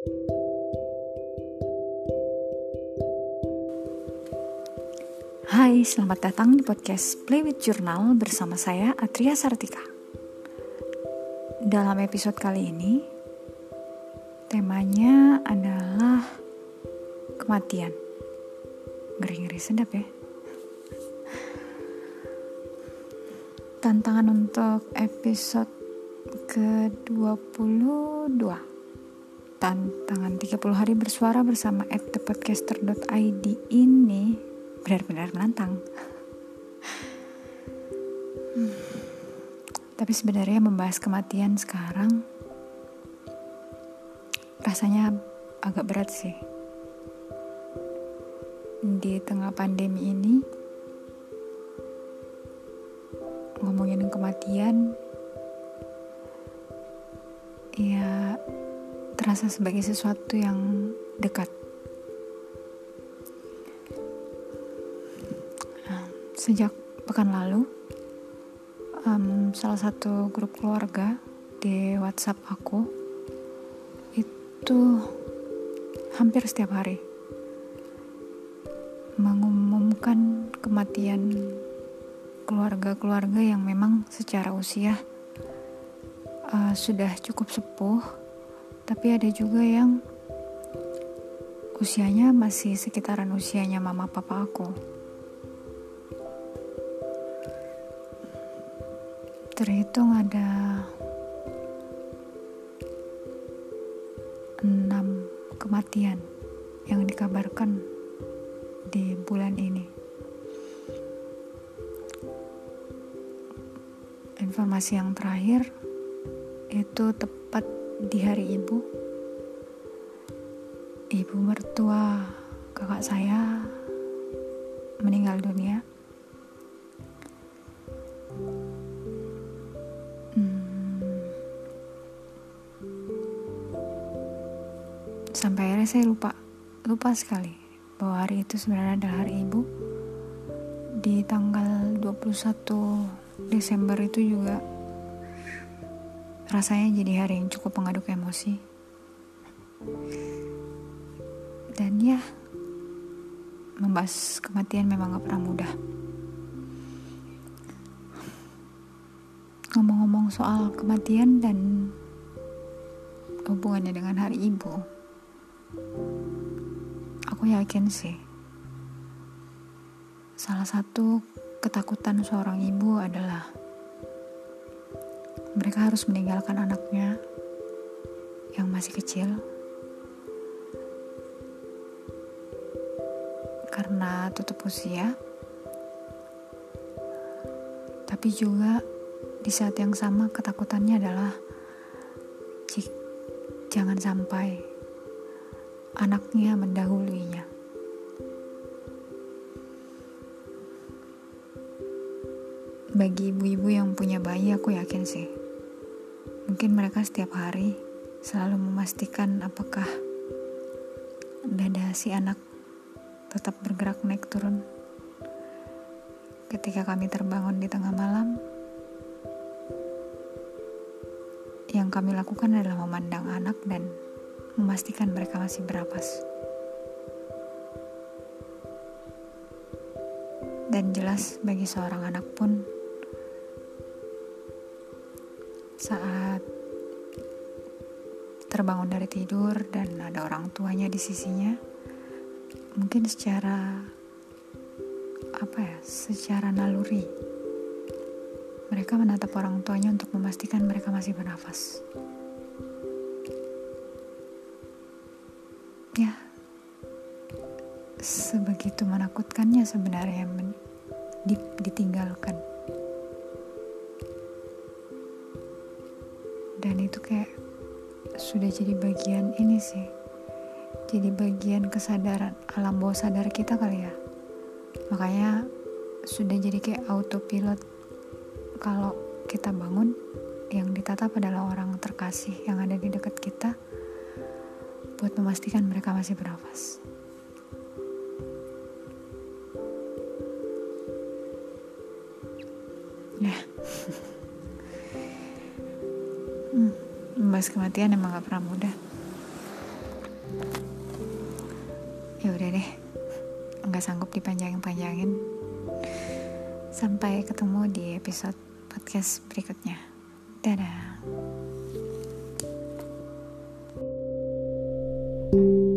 Hai, selamat datang di podcast Play with Journal bersama saya Atria Sartika. Dalam episode kali ini, temanya adalah kematian. Ngeri-ngeri sedap ya. Tantangan untuk episode ke-22 Tantangan 30 hari bersuara bersama at thepodcaster.id ini benar-benar menantang. Hmm. Tapi sebenarnya membahas kematian sekarang rasanya agak berat sih. Di tengah pandemi ini ngomongin kematian ya terasa sebagai sesuatu yang dekat. Sejak pekan lalu, um, salah satu grup keluarga di WhatsApp aku itu hampir setiap hari mengumumkan kematian keluarga-keluarga yang memang secara usia uh, sudah cukup sepuh, tapi ada juga yang usianya masih sekitaran usianya mama papa aku. terhitung ada enam kematian yang dikabarkan di bulan ini. Informasi yang terakhir itu tepat di hari ibu. Ibu mertua kakak saya meninggal dunia. sampai akhirnya saya lupa lupa sekali bahwa hari itu sebenarnya adalah hari ibu di tanggal 21 Desember itu juga rasanya jadi hari yang cukup mengaduk emosi. Dan ya membahas kematian memang gak pernah mudah. Ngomong-ngomong soal kematian dan hubungannya dengan hari ibu Aku yakin sih, salah satu ketakutan seorang ibu adalah mereka harus meninggalkan anaknya yang masih kecil karena tutup usia, tapi juga di saat yang sama ketakutannya adalah jangan sampai anaknya mendahuluinya. Bagi ibu-ibu yang punya bayi, aku yakin sih, mungkin mereka setiap hari selalu memastikan apakah dada si anak tetap bergerak naik turun. Ketika kami terbangun di tengah malam, yang kami lakukan adalah memandang anak dan memastikan mereka masih berapas. Dan jelas bagi seorang anak pun saat terbangun dari tidur dan ada orang tuanya di sisinya, mungkin secara apa ya, secara naluri mereka menatap orang tuanya untuk memastikan mereka masih bernafas. ya sebegitu menakutkannya sebenarnya men ditinggalkan dan itu kayak sudah jadi bagian ini sih jadi bagian kesadaran alam bawah sadar kita kali ya makanya sudah jadi kayak autopilot kalau kita bangun yang ditatap adalah orang terkasih yang ada di dekat kita buat memastikan mereka masih bernafas. Ya. proses kematian emang gak pernah mudah. Ya udah deh. Nggak sanggup dipanjangin-panjangin sampai ketemu di episode podcast berikutnya. Dadah. thank you